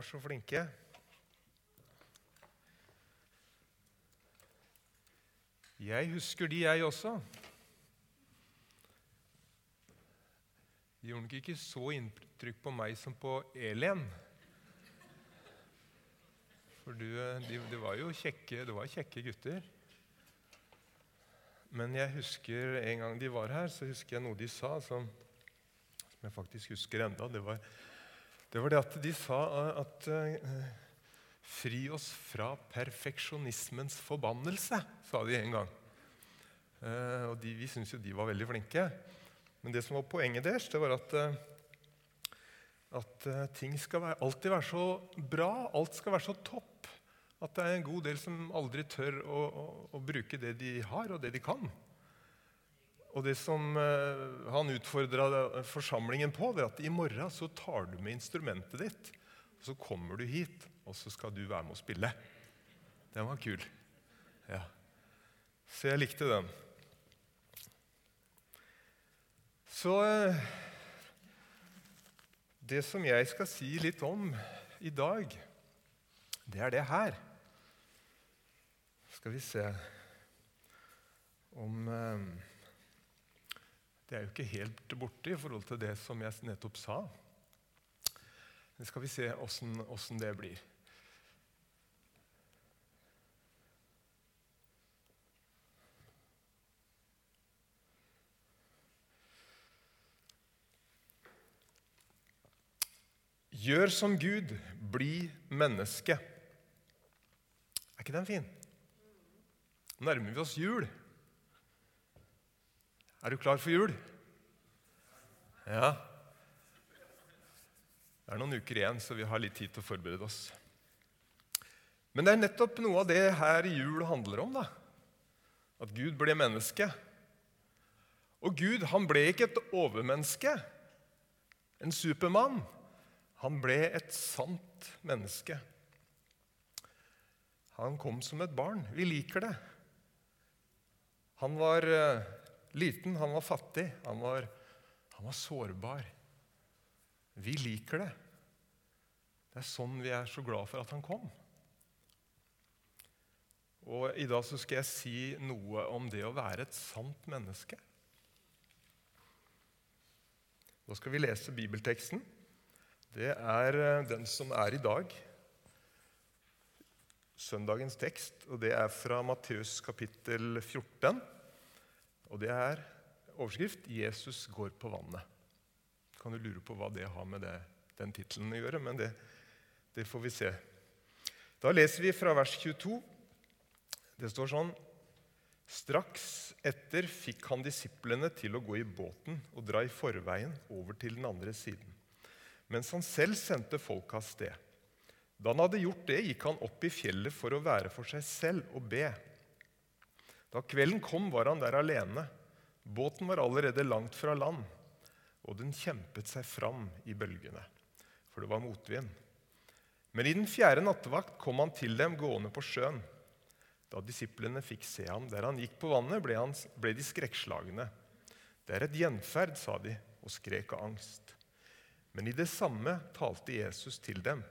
var så flinke. Jeg husker de, jeg også. De gjorde nok ikke så inntrykk på meg som på Elin. For du, de, de var jo kjekke, det var kjekke gutter. Men jeg husker en gang de var her, så husker jeg noe de sa som, som jeg faktisk husker enda. Det var, det var det at de sa at uh, Fri oss fra perfeksjonismens forbannelse, sa de en gang. Uh, og de, Vi syntes jo de var veldig flinke. Men det som var poenget deres, det var at, at ting skal være, alltid være så bra, alt skal være så topp. At det er en god del som aldri tør å, å, å bruke det de har, og det de kan. Og det som uh, han utfordra forsamlingen på, det er at i morgen så tar du med instrumentet ditt. og Så kommer du hit, og så skal du være med å spille. Den var kul. Ja. Så jeg likte den. Så uh, Det som jeg skal si litt om i dag, det er det her. Skal vi se om det er jo ikke helt borte i forhold til det som jeg nettopp sa. Nå skal vi se åssen det blir. Gjør som Gud, bli menneske. Er ikke den fin? Nærmer vi oss jul. Er du klar for jul? Ja. Det er noen uker igjen, så vi har litt tid til å forberede oss. Men det er nettopp noe av det her jul handler om. da. At Gud ble menneske. Og Gud han ble ikke et overmenneske, en supermann. Han ble et sant menneske. Han kom som et barn. Vi liker det. Han var eh, liten, han var fattig, han var, han var sårbar. Vi liker det. Det er sånn vi er så glad for at han kom. Og I dag så skal jeg si noe om det å være et sant menneske. Nå skal vi lese bibelteksten. Det er eh, den som er i dag. Søndagens tekst, og det er fra Matteus kapittel 14. Og det er overskrift 'Jesus går på vannet'. Kan du lure på hva det har med det, den tittelen å gjøre, men det, det får vi se. Da leser vi fra vers 22. Det står sånn Straks etter fikk han disiplene til å gå i båten og dra i forveien over til den andre siden, mens han selv sendte folk av sted. Da han hadde gjort det, gikk han opp i fjellet for å være for seg selv og be. Da kvelden kom, var han der alene. Båten var allerede langt fra land, og den kjempet seg fram i bølgene, for det var motvind. Men i den fjerde nattevakt kom han til dem gående på sjøen. Da disiplene fikk se ham der han gikk på vannet, ble, han, ble de skrekkslagne. Det er et gjenferd, sa de, og skrek av angst. Men i det samme talte Jesus til dem.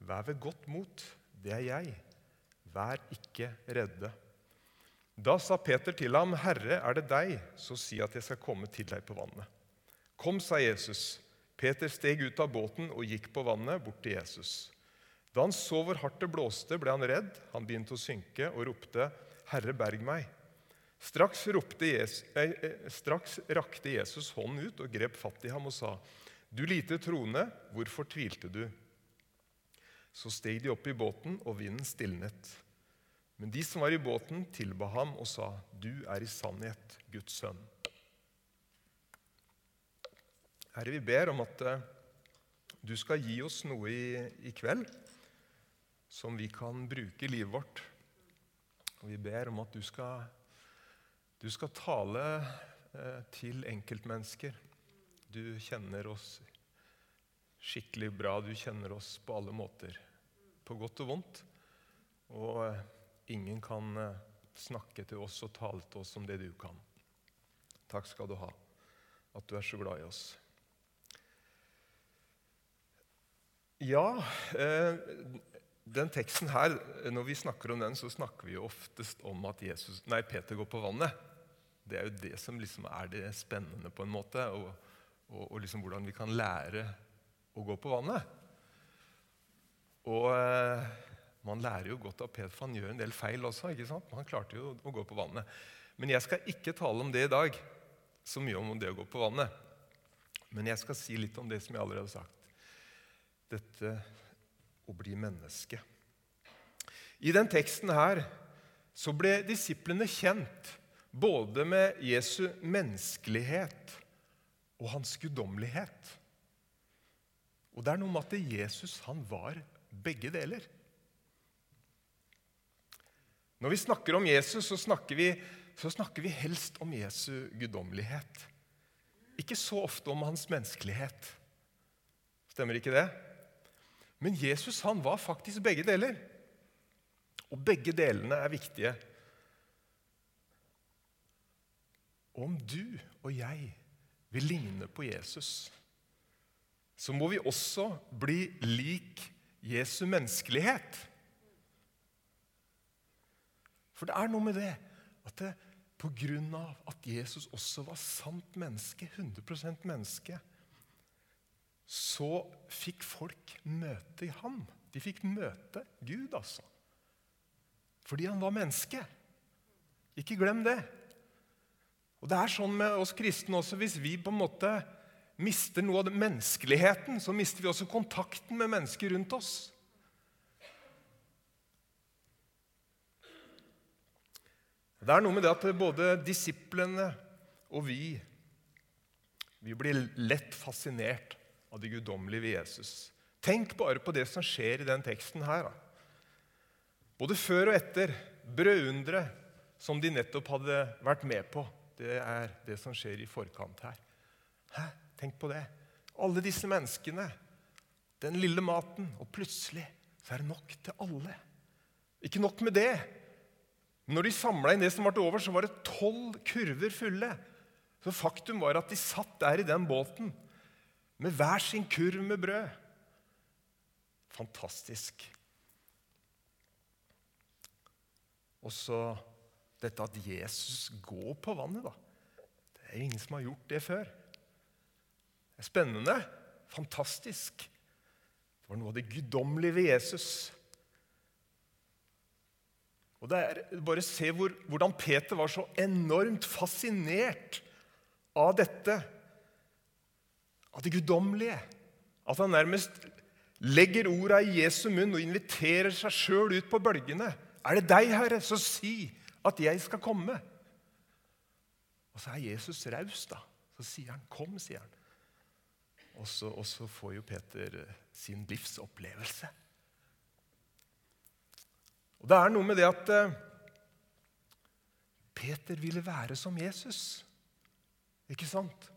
Vær ved godt mot, det er jeg. Vær ikke redde. Da sa Peter til ham, 'Herre, er det deg, så si at jeg skal komme til deg på vannet.' 'Kom', sa Jesus. Peter steg ut av båten og gikk på vannet bort til Jesus. Da han så hvor hardt det blåste, ble han redd. Han begynte å synke og ropte, 'Herre, berg meg.' Straks, Jesus, eh, eh, straks rakte Jesus hånden ut og grep fatt i ham og sa, 'Du lite troende, hvorfor tvilte du?' Så steg de opp i båten, og vinden stilnet. Men de som var i båten, tilba ham og sa, 'Du er i sannhet Guds sønn'. Herre, vi ber om at uh, du skal gi oss noe i, i, kveld som vi kan bruke i livet vårt. Og vi ber om at du skal, du skal tale eh, til enkeltmennesker. Du kjenner oss skikkelig bra. Du kjenner oss på alle måter, på godt og vondt. Og uh, ingen kan eh, snakke til oss og tale til oss om det du kan. Takk skal du ha, at du er så glad i oss. Ja, eh, den teksten her, når vi snakker om den, så snakker vi jo oftest om at Jesus, nei, Peter går på vannet. Det er jo det som liksom er det spennende, på en måte, og, og, og liksom hvordan vi kan lære å gå på vannet. Og eh, man lærer jo godt av Peter, for han gjør en del feil også. ikke sant? Han klarte jo å gå på vannet. Men jeg skal ikke tale om det i dag, så mye om det å gå på vannet. Men jeg skal si litt om det som jeg allerede har sagt. Dette å bli menneske. I den teksten her så ble disiplene kjent både med Jesu menneskelighet og hans guddommelighet. Og det er noe med at Jesus han var begge deler. Når vi snakker om Jesus, så snakker vi, så snakker vi helst om Jesu guddommelighet. Ikke så ofte om hans menneskelighet. Stemmer ikke det? Men Jesus han var faktisk begge deler. Og begge delene er viktige. Om du og jeg vil ligne på Jesus, så må vi også bli lik Jesu menneskelighet. For det er noe med det at det, på grunn av at Jesus også var sant menneske, 100 menneske, så fikk folk møte ham. De fikk møte Gud, altså. Fordi han var menneske. Ikke glem det. Og Det er sånn med oss kristne også. Hvis vi på en måte mister noe av menneskeligheten, så mister vi også kontakten med mennesker rundt oss. Det er noe med det at både disiplene og vi vi blir lett fascinert av det guddommelige ved Jesus. Tenk bare på det som skjer i den teksten her. Både før og etter. Brødunderet som de nettopp hadde vært med på. Det er det som skjer i forkant her. Hæ? Tenk på det. Alle disse menneskene. Den lille maten. Og plutselig så er det nok til alle. Ikke nok med det. Når de samla inn det som ble over, så var det tolv kurver fulle. Så faktum var at de satt der i den båten med hver sin kurv med brød. Fantastisk. Og så dette at Jesus går på vannet, da. Det er ingen som har gjort det før. Det er spennende. Fantastisk. Det var noe av det guddommelige ved Jesus. Og det er, Bare se hvor, hvordan Peter var så enormt fascinert av dette av det guddommelige. At han nærmest legger orda i Jesu munn og inviterer seg sjøl ut på bølgene. Er det deg, Herre, så si at jeg skal komme. Og så er Jesus raus, da. Så sier han, 'Kom', sier han. Og så, og så får jo Peter eh, sin livsopplevelse. Og Det er noe med det at eh, Peter ville være som Jesus. Ikke sant?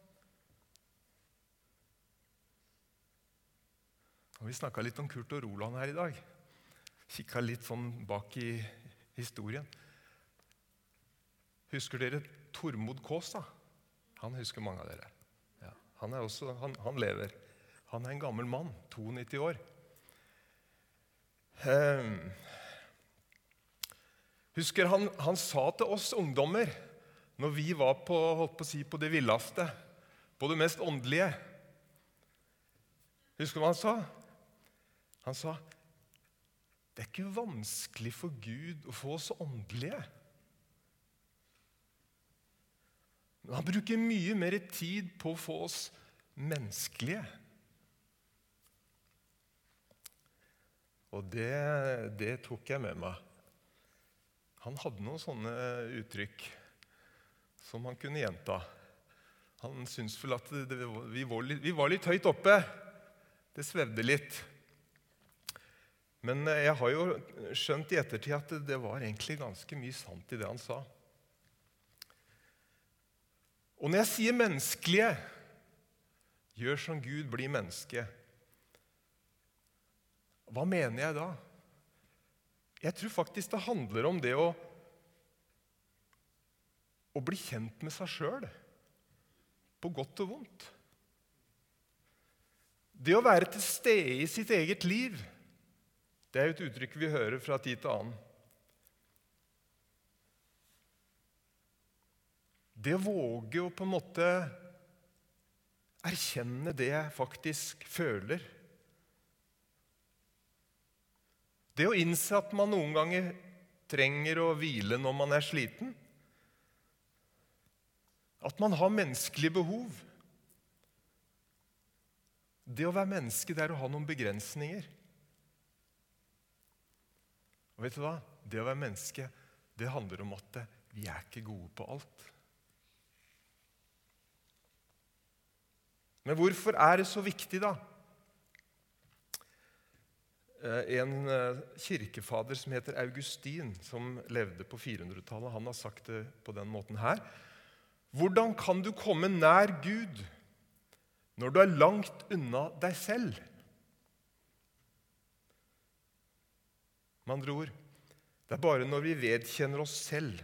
Og Vi snakka litt om Kurt og Roland her i dag. Kikka litt sånn bak i historien. Husker dere Tormod Kaas? Han husker mange av dere. Ja, han, også, han, han, lever. Han er en gammel mann, 92 år. Um, husker han, han sa til oss ungdommer når vi var på, holdt på, å si, på det villeste, på det mest åndelige Husker du hva han sa? Han sa det er ikke vanskelig for Gud å få oss åndelige. Men han bruker mye mer tid på å få oss menneskelige. Og det, det tok jeg med meg. Han hadde noen sånne uttrykk som han kunne gjenta. Han syntes vel at det, vi, var litt, vi var litt høyt oppe. Det svevde litt. Men eh, jeg har jo skjønt i ettertid at det var egentlig ganske mye sant i det han sa. Og når jeg sier menneskelige, gjør som Gud, blir menneske, hva mener jeg da? Jeg tror faktisk det handler om det å, å bli kjent med seg sjøl, på godt og vondt. Det å være til stede i sitt eget liv, det er jo et uttrykk vi hører fra tid til annen. Det å våge å på en måte erkjenne det jeg faktisk føler. Det å innse at man noen ganger trenger å hvile når man er sliten. At man har menneskelige behov. Det å være menneske det er å ha noen begrensninger. Og vet du hva? Det å være menneske det handler om at vi er ikke gode på alt. Men hvorfor er det så viktig, da? Eh, en eh, kirkefader som heter Augustin, som levde på 400-tallet, han har sagt det på den måten her. Hvordan kan du komme nær Gud når du er langt unna deg selv? Med andre ord det er bare når vi vedkjenner oss selv,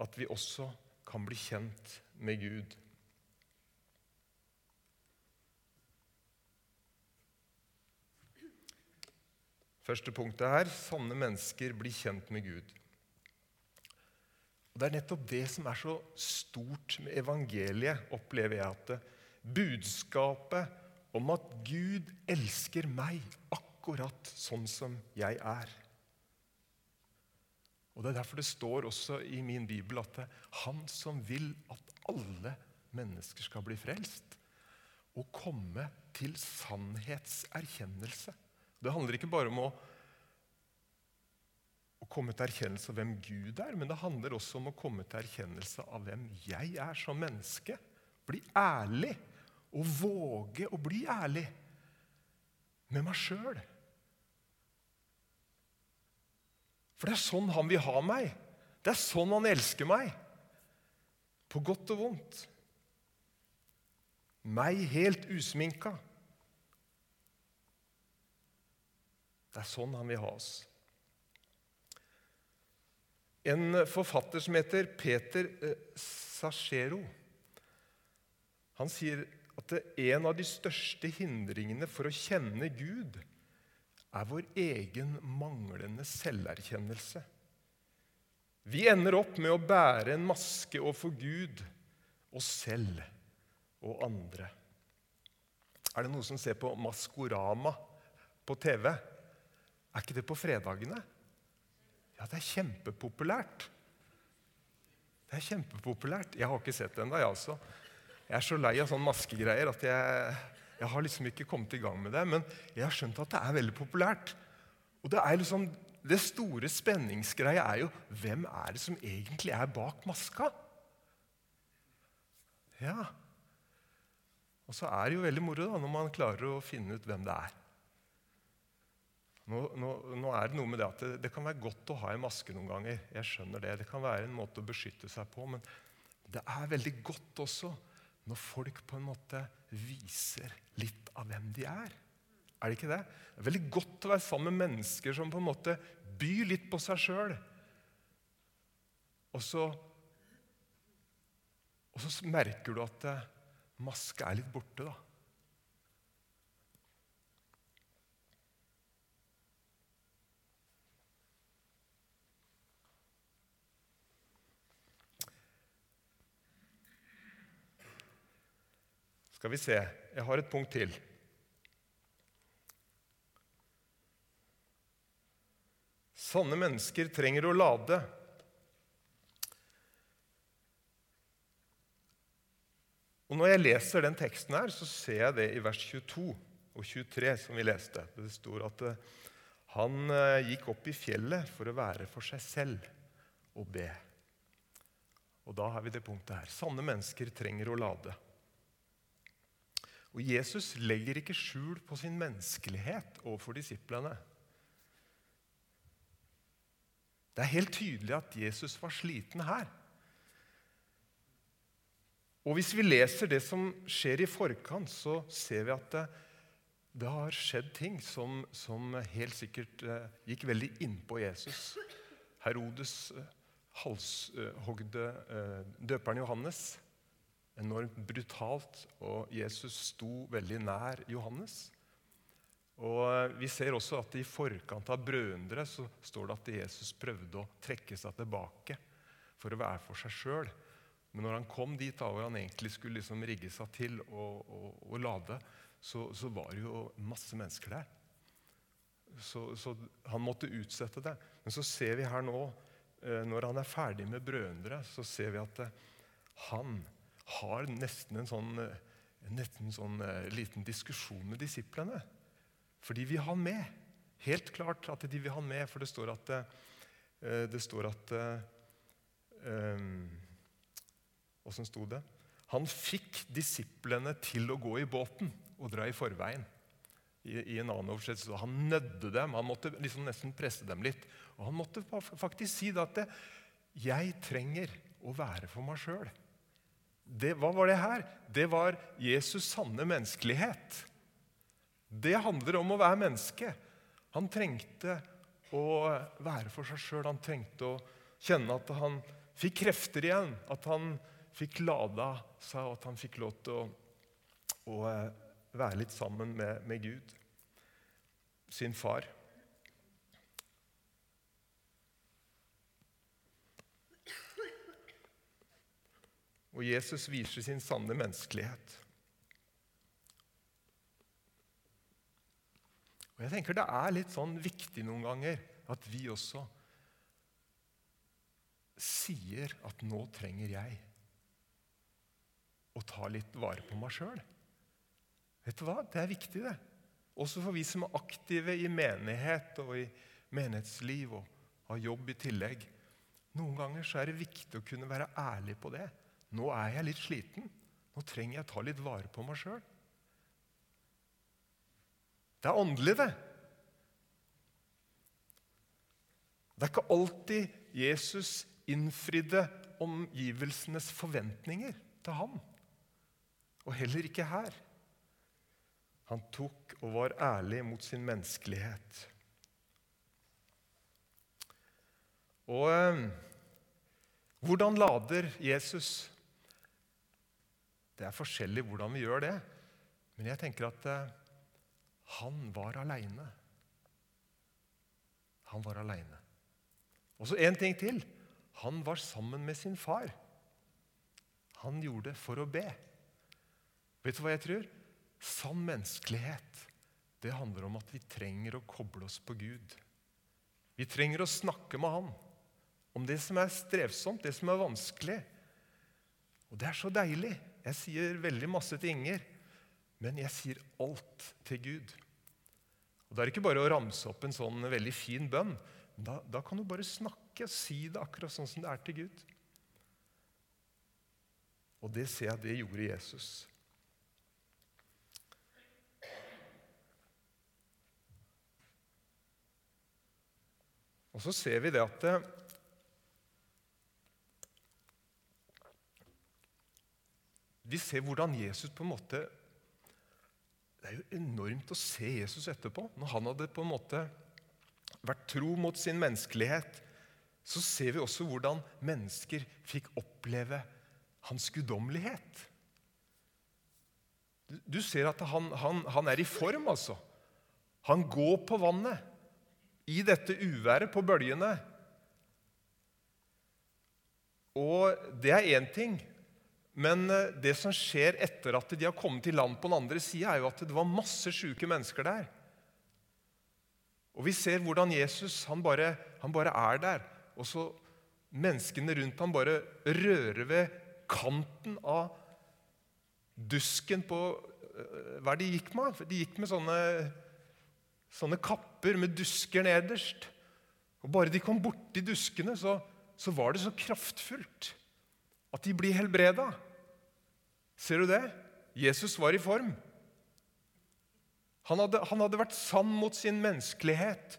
at vi også kan bli kjent med Gud. Første punktet her sanne mennesker blir kjent med Gud. Og Det er nettopp det som er så stort med evangeliet, opplever jeg. at det, Budskapet om at Gud elsker meg akkurat sånn som jeg er. Og Det er derfor det står også i min bibel at det er han som vil at alle mennesker skal bli frelst og komme til sannhetserkjennelse. Det handler ikke bare om å, å komme til erkjennelse av hvem Gud er, men det handler også om å komme til erkjennelse av hvem jeg er som menneske. Bli ærlig og våge å bli ærlig med meg sjøl. For det er sånn han vil ha meg. Det er sånn han elsker meg. På godt og vondt. Meg helt usminka. Det er sånn han vil ha oss. En forfatter som heter Peter eh, Sachero, han sier at en av de største hindringene for å kjenne Gud er vår egen manglende selverkjennelse. Vi ender opp med å bære en maske overfor Gud, oss selv og andre. Er det noen som ser på Maskorama på TV? Er ikke det på fredagene? Ja, det er kjempepopulært. Det er kjempepopulært. Jeg har ikke sett det ennå, jeg altså. Jeg er så lei av sånne maskegreier at jeg, jeg, har liksom ikke kommet i gang med det. Men jeg har skjønt at det er veldig populært. Og det er liksom, det store spenningsgreia er jo hvem er det som egentlig er bak maska? Ja. Og så er det jo veldig moro da, når man klarer å finne ut hvem det er. Nå, nå, nå, er det noe med det at det, det, kan være godt å ha en maske noen ganger. Jeg skjønner Det Det kan være en måte å beskytte seg på. Men det er veldig godt også når folk på en måte viser litt av hvem de er. Er det ikke det? Det er veldig godt å være sammen med mennesker som på en måte byr litt på seg sjøl. Og og så merker du at maske maska er litt borte. da. Skal vi se Jeg har et punkt til. Sanne mennesker trenger å lade. Og Når jeg leser den teksten, her, så ser jeg det i vers 22 og 23, som vi leste. Det står at eh, han eh, gikk opp i fjellet for å være for seg selv og be. Og Da har vi det punktet her. Sanne mennesker trenger å lade. Og Jesus legger ikke skjul på sin menneskelighet overfor disiplene. Det er helt tydelig at Jesus var sliten her. Og Hvis vi leser det som skjer i forkant, så ser vi at det, det har skjedd ting som, som helt sikkert eh, gikk veldig innpå Jesus. Herodes eh, halshogde eh, døperen Johannes. Enormt brutalt, og Jesus sto veldig nær Johannes. Og Vi ser også at i forkant av brødre så står det at Jesus prøvde å trekke seg tilbake for å være for seg sjøl. Men når han kom dit da, hvor han egentlig skulle liksom rigge seg til og lade, så, så, var det jo masse mennesker der. Så, så, han måtte utsette det. Men så ser vi her nå, eh, når han er ferdig med brødre, så ser vi at eh, han har nesten en sånn, nesten en sånn liten diskusjon med disiplene. For de vil ha han med. Helt klart at de vil ha han med, for det står at, eh, det står at Åssen sto det? Han fikk disiplene til å gå i båten og dra i forveien. I, i en annen oversettelse. Han nødde dem. Han måtte liksom nesten presse dem litt. Og han måtte faktisk si at 'jeg trenger å være for meg sjøl'. Hva var det her? Det var Jesus' sanne menneskelighet. Det handler om å være menneske. Han trengte å være for seg sjøl. Han trengte å kjenne at han fikk krefter igjen. At han fikk lada seg, og at han fikk lov til å, å eh, være litt sammen med, med Gud, sin far. Og Jesus viser sin sanne menneskelighet. Og jeg tenker Det er litt sånn viktig noen ganger at vi også sier at 'nå trenger jeg å ta litt vare på meg sjøl'. Vet du hva? Det er viktig, det. Også for vi som er aktive i menighet og i menighetsliv og har jobb i tillegg. Noen ganger så er det viktig å kunne være ærlig på det. 'Nå er jeg litt sliten. Nå trenger jeg ta litt vare på meg sjøl.' Det er åndelig, det. Det er ikke alltid Jesus innfridde omgivelsenes forventninger til ham. Og heller ikke her. Han tok og var ærlig mot sin menneskelighet. Og eh, hvordan lader Jesus? Det er forskjellig hvordan vi gjør det. Men jeg tenker at eh, han var aleine. Han var aleine. Og så én ting til. Han var sammen med sin far. Han gjorde det for å be. Vet du hva jeg tror? Sann menneskelighet det handler om at vi trenger å koble oss på Gud. Vi trenger å snakke med Han om det som er strevsomt, det som er vanskelig. Og det er så deilig. Jeg sier veldig masse til Inger. Men jeg sier alt til Gud. Og Det er ikke bare å ramse opp en sånn veldig fin bønn. Da, da kan du bare snakke og si det akkurat sånn som det er til Gud. Og det ser jeg det gjorde Jesus. Og så ser vi det at Vi ser hvordan Jesus på en måte det er jo enormt å se Jesus etterpå. Når han hadde på en måte vært tro mot sin menneskelighet, så ser vi også hvordan mennesker fikk oppleve hans guddommelighet. Du ser at han, han, han, er i form, altså. Han går på vannet i dette uværet på bølgene. Og det er én ting. Men eh, det som skjer etter at de har kommet til land på den andre sida, er jo at det var masse sjuke mennesker der. Og Vi ser hvordan Jesus han bare, han bare er der. Og så Menneskene rundt ham bare rører ved kanten av dusken på eh, Hva er det de gikk med? De gikk med sånne, sånne kapper med dusker nederst. Og Bare de kom borti duskene, så, så var det så kraftfullt at de blir helbreda. Ser du det? Jesus var i form. Han hadde, han hadde vært sann mot sin menneskelighet.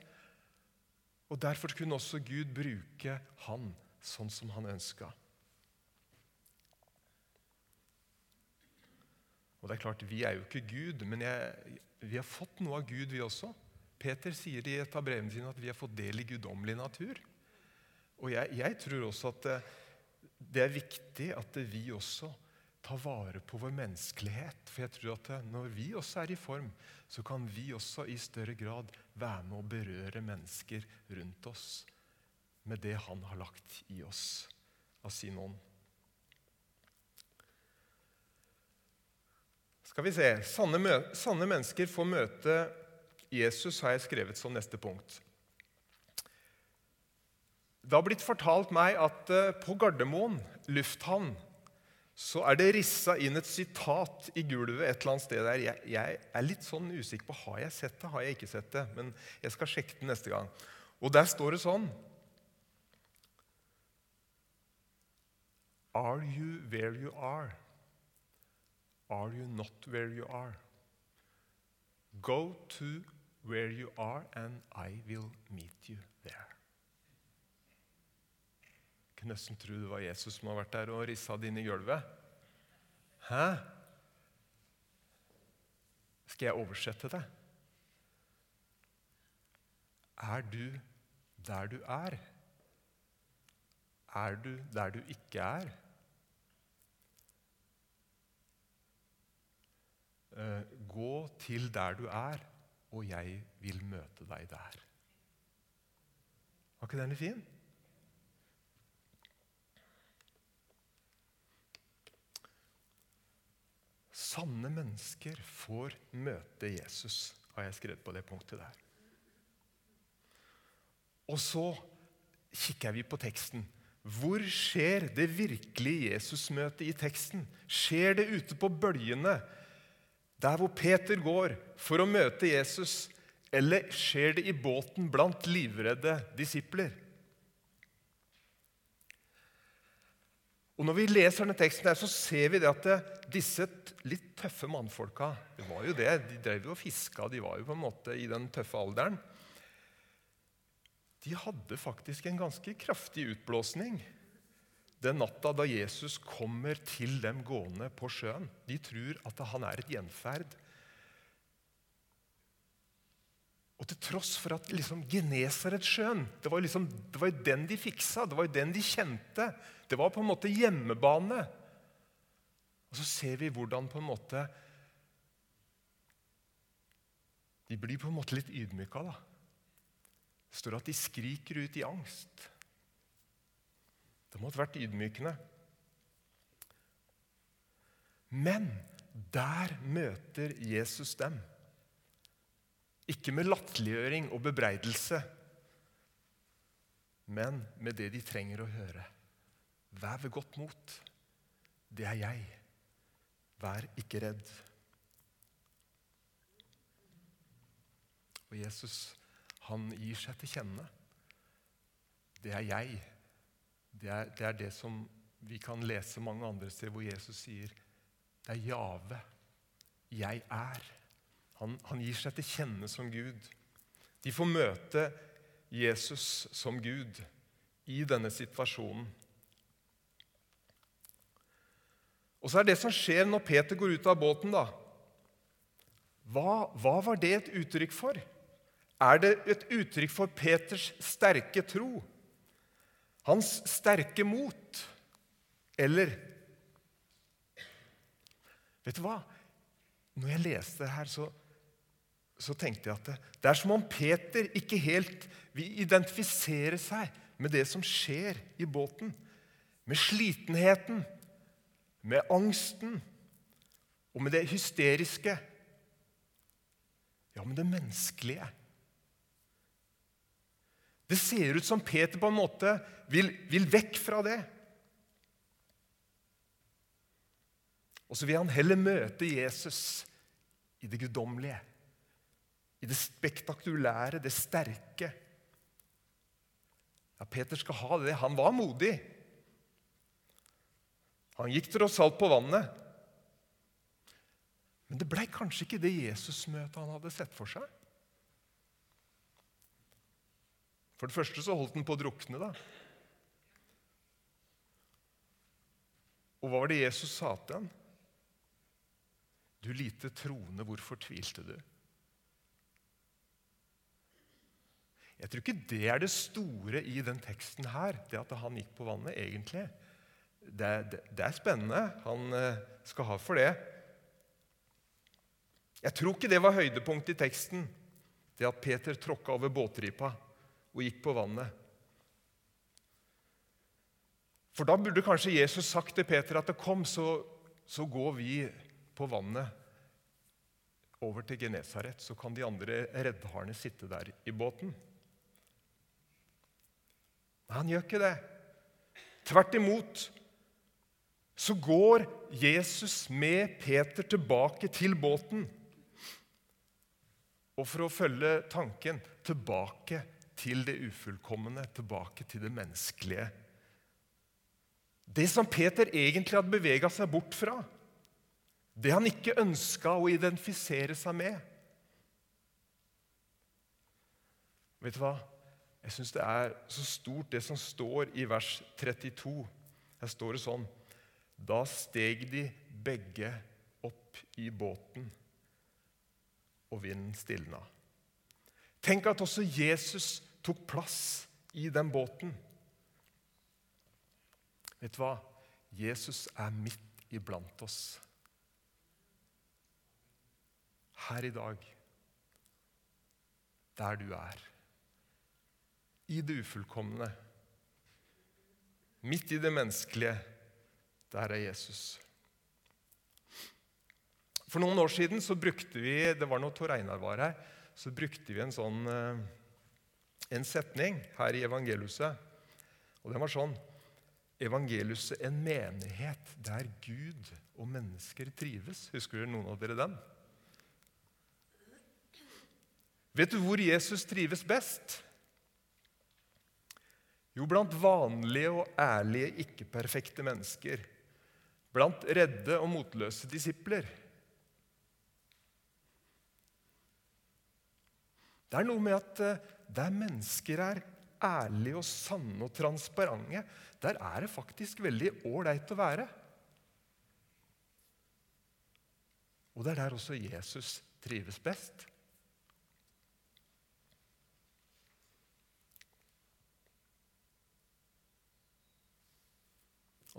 Og Derfor kunne også Gud bruke han sånn som han ønska. Og det er klart, Vi er jo ikke Gud, men jeg, vi har fått noe av Gud, vi også. Peter sier i et av brevene sine at vi har fått del i guddommelig natur. Og jeg, jeg tror også at det, er viktig at vi også ta vare på vår menneskelighet. For jeg tror at når vi også er i form, så kan vi også i større grad være med å berøre mennesker rundt oss med det han har lagt i oss av sin ånd. Skal vi se Sanne, sanne mennesker får møte Jesus, har jeg skrevet som neste punkt. Det har blitt fortalt meg at eh, på Gardermoen lufthavn så er det rissa inn et sitat i gulvet et eller annet sted der. Jeg, jeg, er litt sånn usikker på har jeg sett det, har jeg ikke sett det. Men jeg skal sjekke det neste gang. Og der står det sånn Are you where you are? Are you not where you are? Go to where you are, and I will meet you there. Kunne nesten tro det var Jesus som har vært der og rissa det inn i gulvet. Hæ? Skal jeg oversette det? Er du der du er? Er du der du ikke er? Eh, gå til der du er, og jeg vil møte deg der. Var ikke den litt fin? Sanne mennesker får møte Jesus, har jeg skrevet på det punktet der. Og så kikker vi på teksten. Hvor skjer det virkelige Jesusmøtet i teksten? Skjer det ute på bølgene, der hvor Peter går for å møte Jesus? Eller skjer det i båten blant livredde disipler? Og Når vi leser denne teksten, der, så ser vi det at det, disse litt tøffe mannfolka det var jo det, De drev jo og fiska, de var jo på en måte i den tøffe alderen. De hadde faktisk en ganske kraftig utblåsning den natta da Jesus kommer til dem gående på sjøen. De tror at han er et gjenferd. Og til tross for at liksom Genesaretsjøen det var, liksom, det var den de fiksa, det var jo den de kjente. Det var på en måte hjemmebane. Og så ser vi hvordan på en måte De blir på en måte litt ydmyka. da. Det står at de skriker ut i angst. Det måtte vært ydmykende. Men der møter Jesus dem. Ikke med latterliggjøring og bebreidelse, men med det de trenger å høre. Vær ved godt mot. Det er jeg. Vær ikke redd. Og Jesus, han gir seg til kjenne. Det er jeg. Det er, det er det som vi kan lese mange andre steder hvor Jesus sier det er Jave. Jeg er. Han, han gir seg til kjenne som Gud. De får møte Jesus som Gud i denne situasjonen. Og så er det som skjer når Peter går ut av båten, da hva, hva var det et uttrykk for? Er det et uttrykk for Peters sterke tro? Hans sterke mot? Eller Vet du hva? Når jeg leste det her, så, så tenkte jeg at det, er som om Peter ikke helt vil identifisere seg med det som skjer i båten. Med slitenheten, med angsten og med det hysteriske. Ja, med det menneskelige. Det ser ut som Peter på en måte vil, vil vekk fra det. Og så vil han heller møte Jesus i det guddommelige, i det spektakulære, det sterke. Ja, Peter skal ha det. Han var modig. Han gikk tross alt på vannet. Men det blei kanskje ikke det Jesusmøtet han hadde sett for seg. For det første så holdt han på å drukne. da. Og hva var det Jesus sa til ham? Du lite troende, hvorfor tvilte du? Jeg tror ikke det er det store i den teksten her, det at han gikk på vannet, egentlig. det, det, det er spennende. Han eh, skal ha for det. Jeg tror ikke det var høydepunktet i teksten, det at Peter tråkka over båtripa og gikk på vannet. For da burde kanskje Jesus sagt til Peter at det kom, så, så går vi på vannet over til Genesaret. Så kan de andre reddharene sitte der i båten. Men han gjør ikke det. Tvert imot så går Jesus med Peter tilbake til båten. Og for å følge tanken tilbake til det ufullkomne, tilbake til det menneskelige. Det som Peter egentlig hadde bevega seg bort fra. Det han ikke ønska å identifisere seg med. Vet du hva? Jeg syns det er så stort, det som står i vers 32. Her står det sånn Da steg de begge opp i båten, og vinden stilna. Tenk at også Jesus tok plass i den båten. Vet du hva? Jesus er midt iblant oss. Her i dag, der du er. I det ufullkomne. Midt i det menneskelige. Der er Jesus. For noen år siden så brukte vi det var noe Tor Einar var her, så brukte vi en sånn eh, en setning her i evangeliuset. Og den var sånn Evangeliuset en menighet der Gud og mennesker trives. Husker noen av dere den? Vet du hvor Jesus trives best? Jo, blant vanlige og ærlige, ikke-perfekte mennesker. Blant redde og motløse disipler. Det er noe med at eh, der mennesker er ærlige og sanne og transparente, der er det faktisk veldig ålreit å være. Og det er der også Jesus trives best.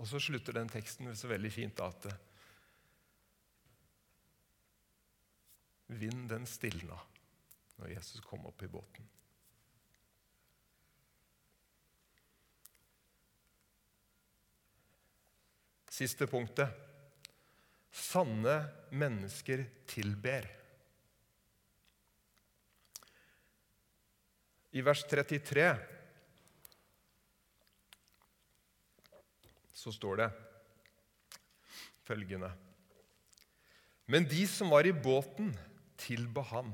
Og så slutter den teksten så veldig fint at Vind den stilna når Jesus kom opp i båten. Siste punktet. Sanne mennesker tilber. I vers 33 så står det følgende Men de som var i båten, tilba ham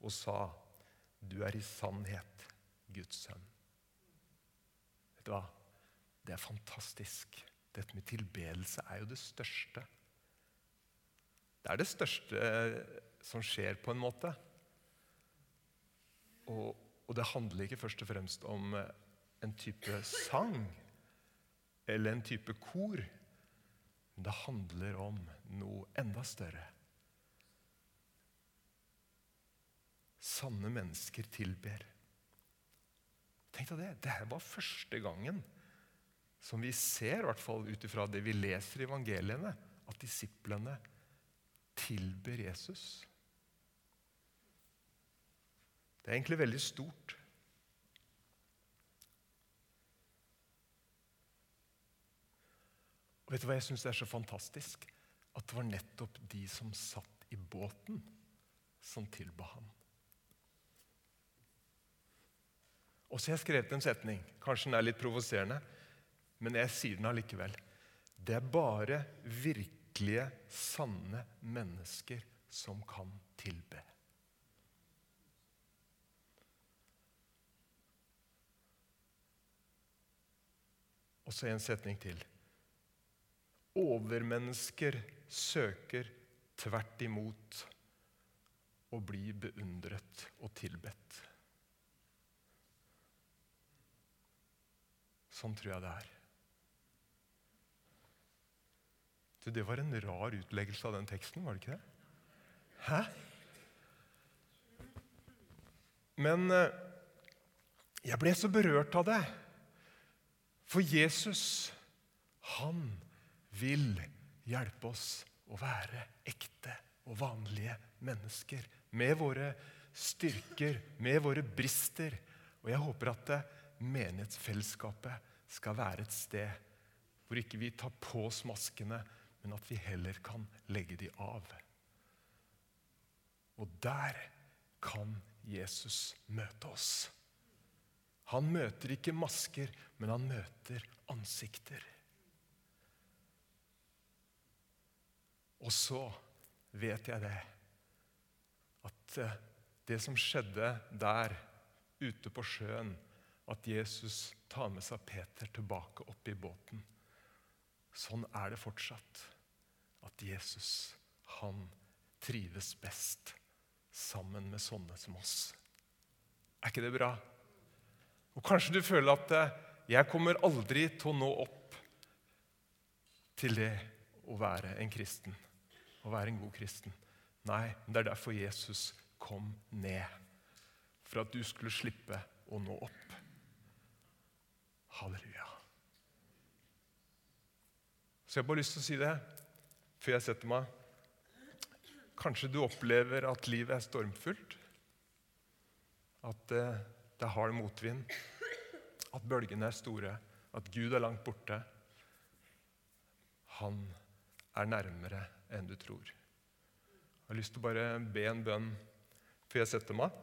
og sa, 'Du er i sannhet Guds sønn'. Vet du hva? Det er fantastisk. Dette med tilbedelse er jo det største. Det er det største som skjer, på en måte. Og, og det handler ikke først og fremst om en type sang eller en type kor. Men det handler om noe enda større. Sanne mennesker tilber. Tenk deg det. Dette var første gangen som vi ser, i hvert fall ut ifra det vi leser i evangeliene, at disiplene tilber Jesus. Det er egentlig veldig stort. Vet du hva jeg syns er så fantastisk? At det var nettopp de som satt i båten, som tilba ham. Og så har jeg skrevet en setning. Kanskje den er litt provoserende, men jeg sier den allikevel. Det er bare virkelige, sanne mennesker som kan tilbe. Og så en setning til. Overmennesker søker tvert imot å bli beundret og tilbedt. Sånn tror jeg det er. Du, det var en rar utleggelse av den teksten, var det ikke det? Hæ? Men eh, jeg ble så berørt av det. For Jesus Han vil hjelpe oss å være ekte og vanlige mennesker. Med våre styrker, med våre brister. Og jeg håper at menighetsfellesskapet skal være et sted hvor ikke vi tar på oss maskene, men at vi heller kan legge de av. Og der kan Jesus møte oss. Han møter ikke masker, men han møter ansikter. Og så vet jeg det, at eh, det som skjedde der ute på sjøen, at Jesus tar med seg Peter tilbake opp i båten Sånn er det fortsatt. At Jesus, han trives best sammen med sånne som oss. Er ikke det bra? Og Kanskje du føler at eh, jeg kommer aldri til å nå opp til det å være en kristen. Å være en god kristen. Nei, det er derfor Jesus kom ned. For at du skulle slippe å nå opp. Halleluja. Så jeg har bare lyst til å si det før jeg setter meg. Kanskje du opplever at livet er stormfullt. At det, det er hard motvind. At bølgene er store. At Gud er langt borte. Han er nærmere enn du tror. Jeg har lyst til å bare be en bønn før jeg setter meg.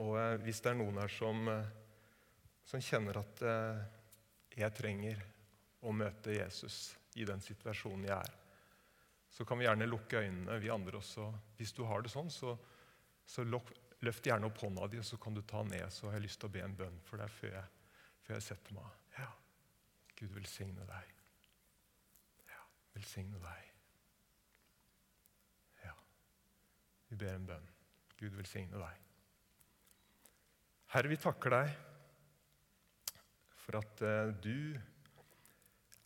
Og eh, hvis det er noen her som, eh, som kjenner at eh, jeg trenger å møte Jesus i den situasjonen jeg er. Så kan vi gjerne lukke øynene, vi andre også. Hvis du har det sånn, så, så løft gjerne opp hånda di, og så kan du ta ned. Så har jeg lyst til å be en bønn for deg før jeg, før jeg setter meg. Ja, Gud velsigne deg. Ja, velsigne deg. Ja, vi ber en bønn. Gud velsigne deg. Herre, vi takker deg for at uh, du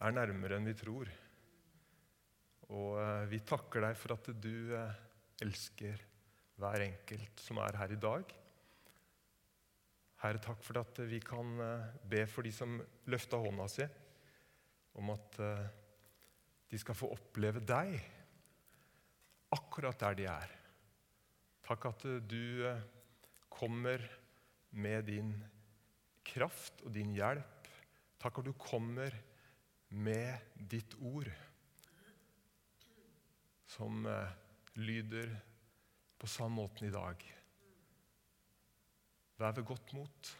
er nærmere enn vi tror. Og eh, vi takker deg for at du eh, elsker hver enkelt som er her i dag. Herre, takk for at vi kan eh, be for de som løfta hånda si, om at de skal få oppleve deg akkurat der de er. Takk at du kommer med din kraft og din hjelp. Takk at du kommer med ditt ord, som eh, lyder på samme måten i dag. Vær ved godt mot.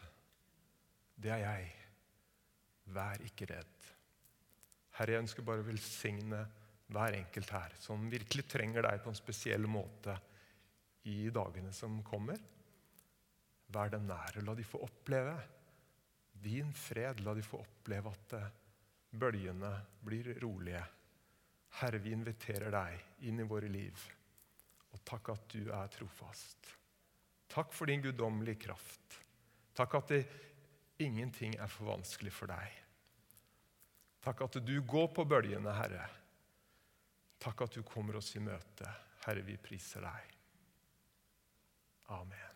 Det er jeg. Vær ikke redd. Herre, jeg ønsker bare å velsigne hver enkelt her som virkelig trenger deg på en spesiell måte i dagene som kommer. Vær dem nær, og la de få oppleve din fred. La de få oppleve at eh, Bølgene blir rolige. Herre, vi inviterer deg inn i våre liv. Og takk at du er trofast. Takk for din guddommelige kraft. Takk at det, ingenting er for vanskelig for deg. Takk at du går på bølgene, Herre. Takk at du kommer oss i møte. Herre, vi priser deg. Oh, Amen.